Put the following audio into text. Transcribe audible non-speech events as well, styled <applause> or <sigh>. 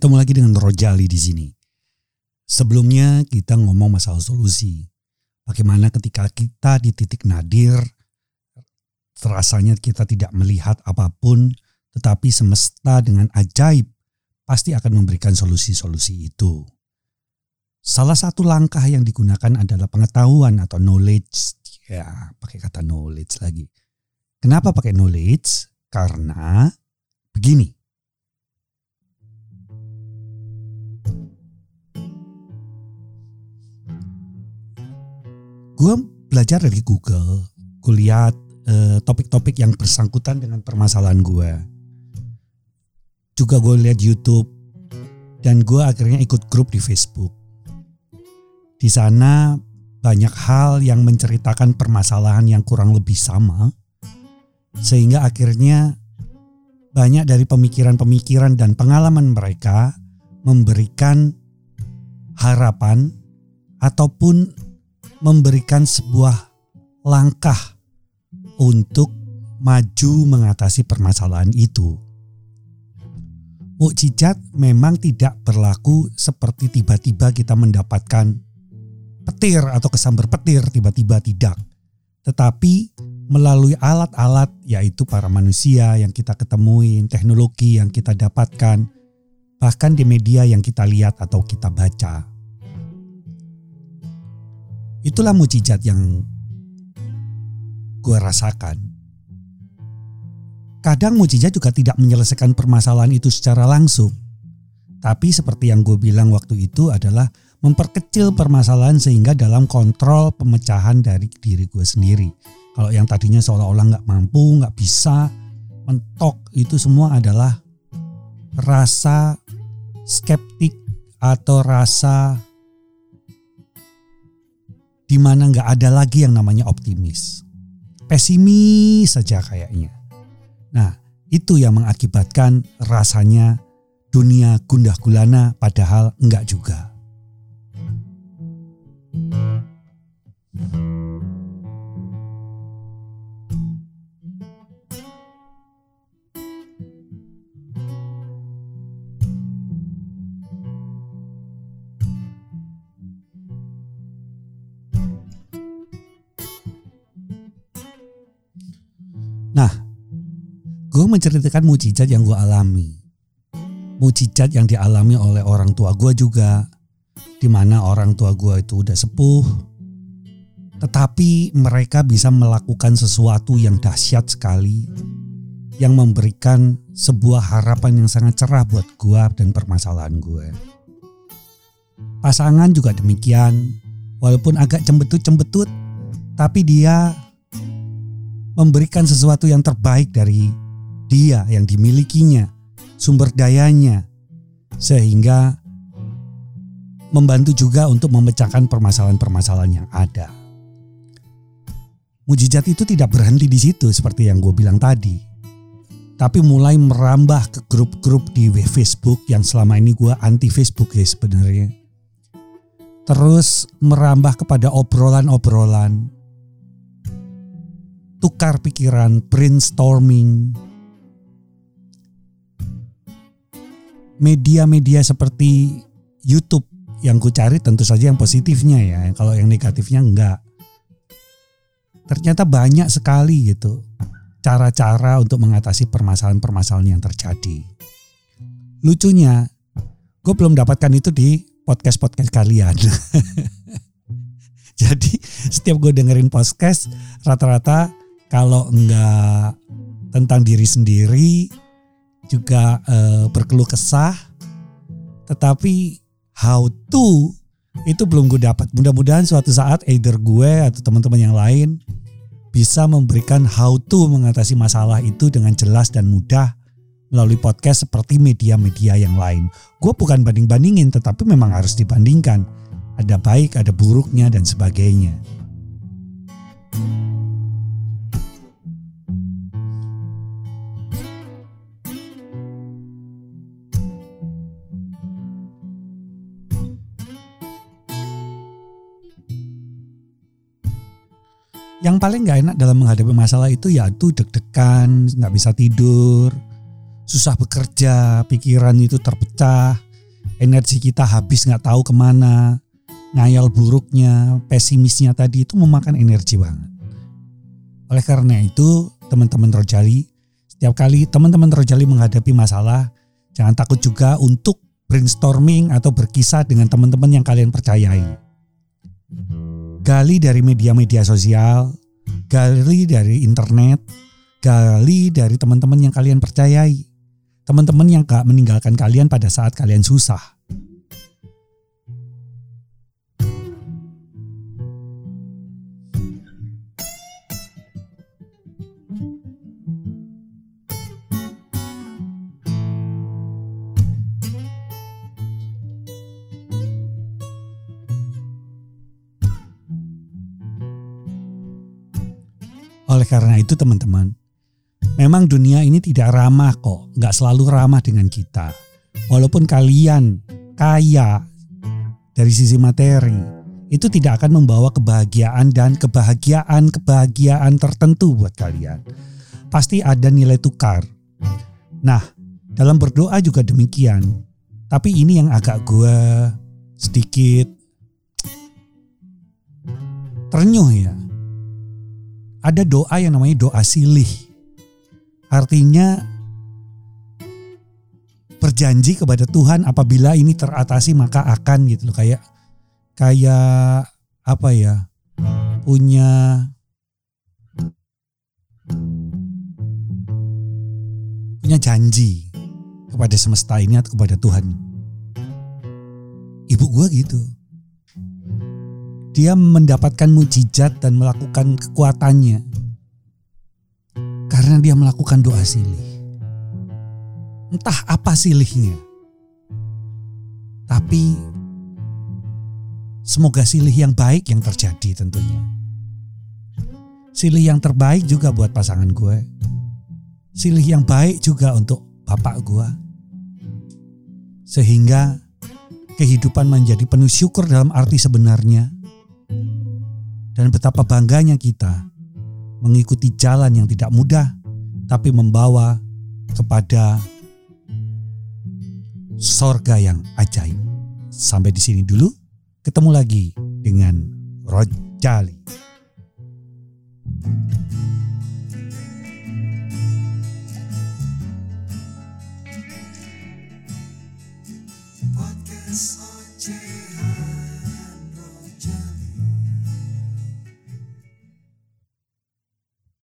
Ketemu lagi dengan Rojali di sini. Sebelumnya kita ngomong masalah solusi. Bagaimana ketika kita di titik nadir, terasanya kita tidak melihat apa pun, tetapi semesta dengan ajaib pasti akan memberikan solusi-solusi itu. Salah satu langkah yang digunakan adalah pengetahuan atau knowledge. Ya, pakai kata knowledge lagi. Kenapa pakai knowledge? Karena begini. Gue belajar dari Google, gue lihat eh, topik-topik yang bersangkutan dengan permasalahan gue. Juga gue lihat YouTube dan gue akhirnya ikut grup di Facebook. Di sana banyak hal yang menceritakan permasalahan yang kurang lebih sama, sehingga akhirnya banyak dari pemikiran-pemikiran dan pengalaman mereka memberikan harapan ataupun memberikan sebuah langkah untuk maju mengatasi permasalahan itu. Mukjizat memang tidak berlaku seperti tiba-tiba kita mendapatkan petir atau kesambar petir tiba-tiba tidak. Tetapi melalui alat-alat yaitu para manusia yang kita ketemuin, teknologi yang kita dapatkan, bahkan di media yang kita lihat atau kita baca. Itulah mujizat yang gue rasakan. Kadang mujizat juga tidak menyelesaikan permasalahan itu secara langsung. Tapi seperti yang gue bilang waktu itu adalah memperkecil permasalahan sehingga dalam kontrol pemecahan dari diri gue sendiri. Kalau yang tadinya seolah-olah nggak mampu, nggak bisa, mentok itu semua adalah rasa skeptik atau rasa di mana nggak ada lagi yang namanya optimis. Pesimis saja kayaknya. Nah, itu yang mengakibatkan rasanya dunia gundah gulana padahal enggak juga. Menceritakan mujizat yang gue alami. Mujizat yang dialami oleh orang tua gue juga. Di mana orang tua gue itu udah sepuh. Tetapi mereka bisa melakukan sesuatu yang dahsyat sekali. Yang memberikan sebuah harapan yang sangat cerah buat gue dan permasalahan gue. Pasangan juga demikian. Walaupun agak cembetut-cembetut. Tapi dia memberikan sesuatu yang terbaik dari dia yang dimilikinya, sumber dayanya, sehingga membantu juga untuk memecahkan permasalahan-permasalahan yang ada. Mujizat itu tidak berhenti di situ seperti yang gue bilang tadi. Tapi mulai merambah ke grup-grup di Facebook yang selama ini gue anti Facebook ya sebenarnya. Terus merambah kepada obrolan-obrolan tukar pikiran, brainstorming. Media-media seperti YouTube yang ku cari tentu saja yang positifnya ya, kalau yang negatifnya enggak. Ternyata banyak sekali gitu cara-cara untuk mengatasi permasalahan-permasalahan yang terjadi. Lucunya, gue belum dapatkan itu di podcast-podcast kalian. <laughs> Jadi setiap gue dengerin podcast rata-rata kalau enggak tentang diri sendiri juga uh, berkeluh kesah tetapi how to itu belum gue dapat mudah-mudahan suatu saat either gue atau teman-teman yang lain bisa memberikan how to mengatasi masalah itu dengan jelas dan mudah melalui podcast seperti media-media yang lain. Gue bukan banding-bandingin tetapi memang harus dibandingkan. Ada baik, ada buruknya dan sebagainya. Yang paling gak enak dalam menghadapi masalah itu ya itu deg-degan, nggak bisa tidur, susah bekerja, pikiran itu terpecah, energi kita habis nggak tahu ke mana, ngayal buruknya, pesimisnya tadi itu memakan energi banget. Oleh karena itu, teman-teman Rojali, setiap kali teman-teman Rojali menghadapi masalah, jangan takut juga untuk brainstorming atau berkisah dengan teman-teman yang kalian percayai. Gali dari media-media sosial, gali dari internet, gali dari teman-teman yang kalian percayai teman-teman yang gak meninggalkan kalian pada saat kalian susah. Oleh karena itu teman-teman, Memang dunia ini tidak ramah kok, nggak selalu ramah dengan kita. Walaupun kalian kaya dari sisi materi, itu tidak akan membawa kebahagiaan dan kebahagiaan-kebahagiaan tertentu buat kalian. Pasti ada nilai tukar. Nah, dalam berdoa juga demikian. Tapi ini yang agak gue sedikit <tsk> ternyuh ya. Ada doa yang namanya doa silih Artinya berjanji kepada Tuhan apabila ini teratasi maka akan gitu loh kayak kayak apa ya punya punya janji kepada semesta ini atau kepada Tuhan. Ibu gua gitu. Dia mendapatkan mujizat dan melakukan kekuatannya karena dia melakukan doa silih. Entah apa silihnya. Tapi semoga silih yang baik yang terjadi tentunya. Silih yang terbaik juga buat pasangan gue. Silih yang baik juga untuk bapak gue. Sehingga kehidupan menjadi penuh syukur dalam arti sebenarnya. Dan betapa bangganya kita mengikuti jalan yang tidak mudah, tapi membawa kepada sorga yang ajaib. Sampai di sini dulu, ketemu lagi dengan Rojali.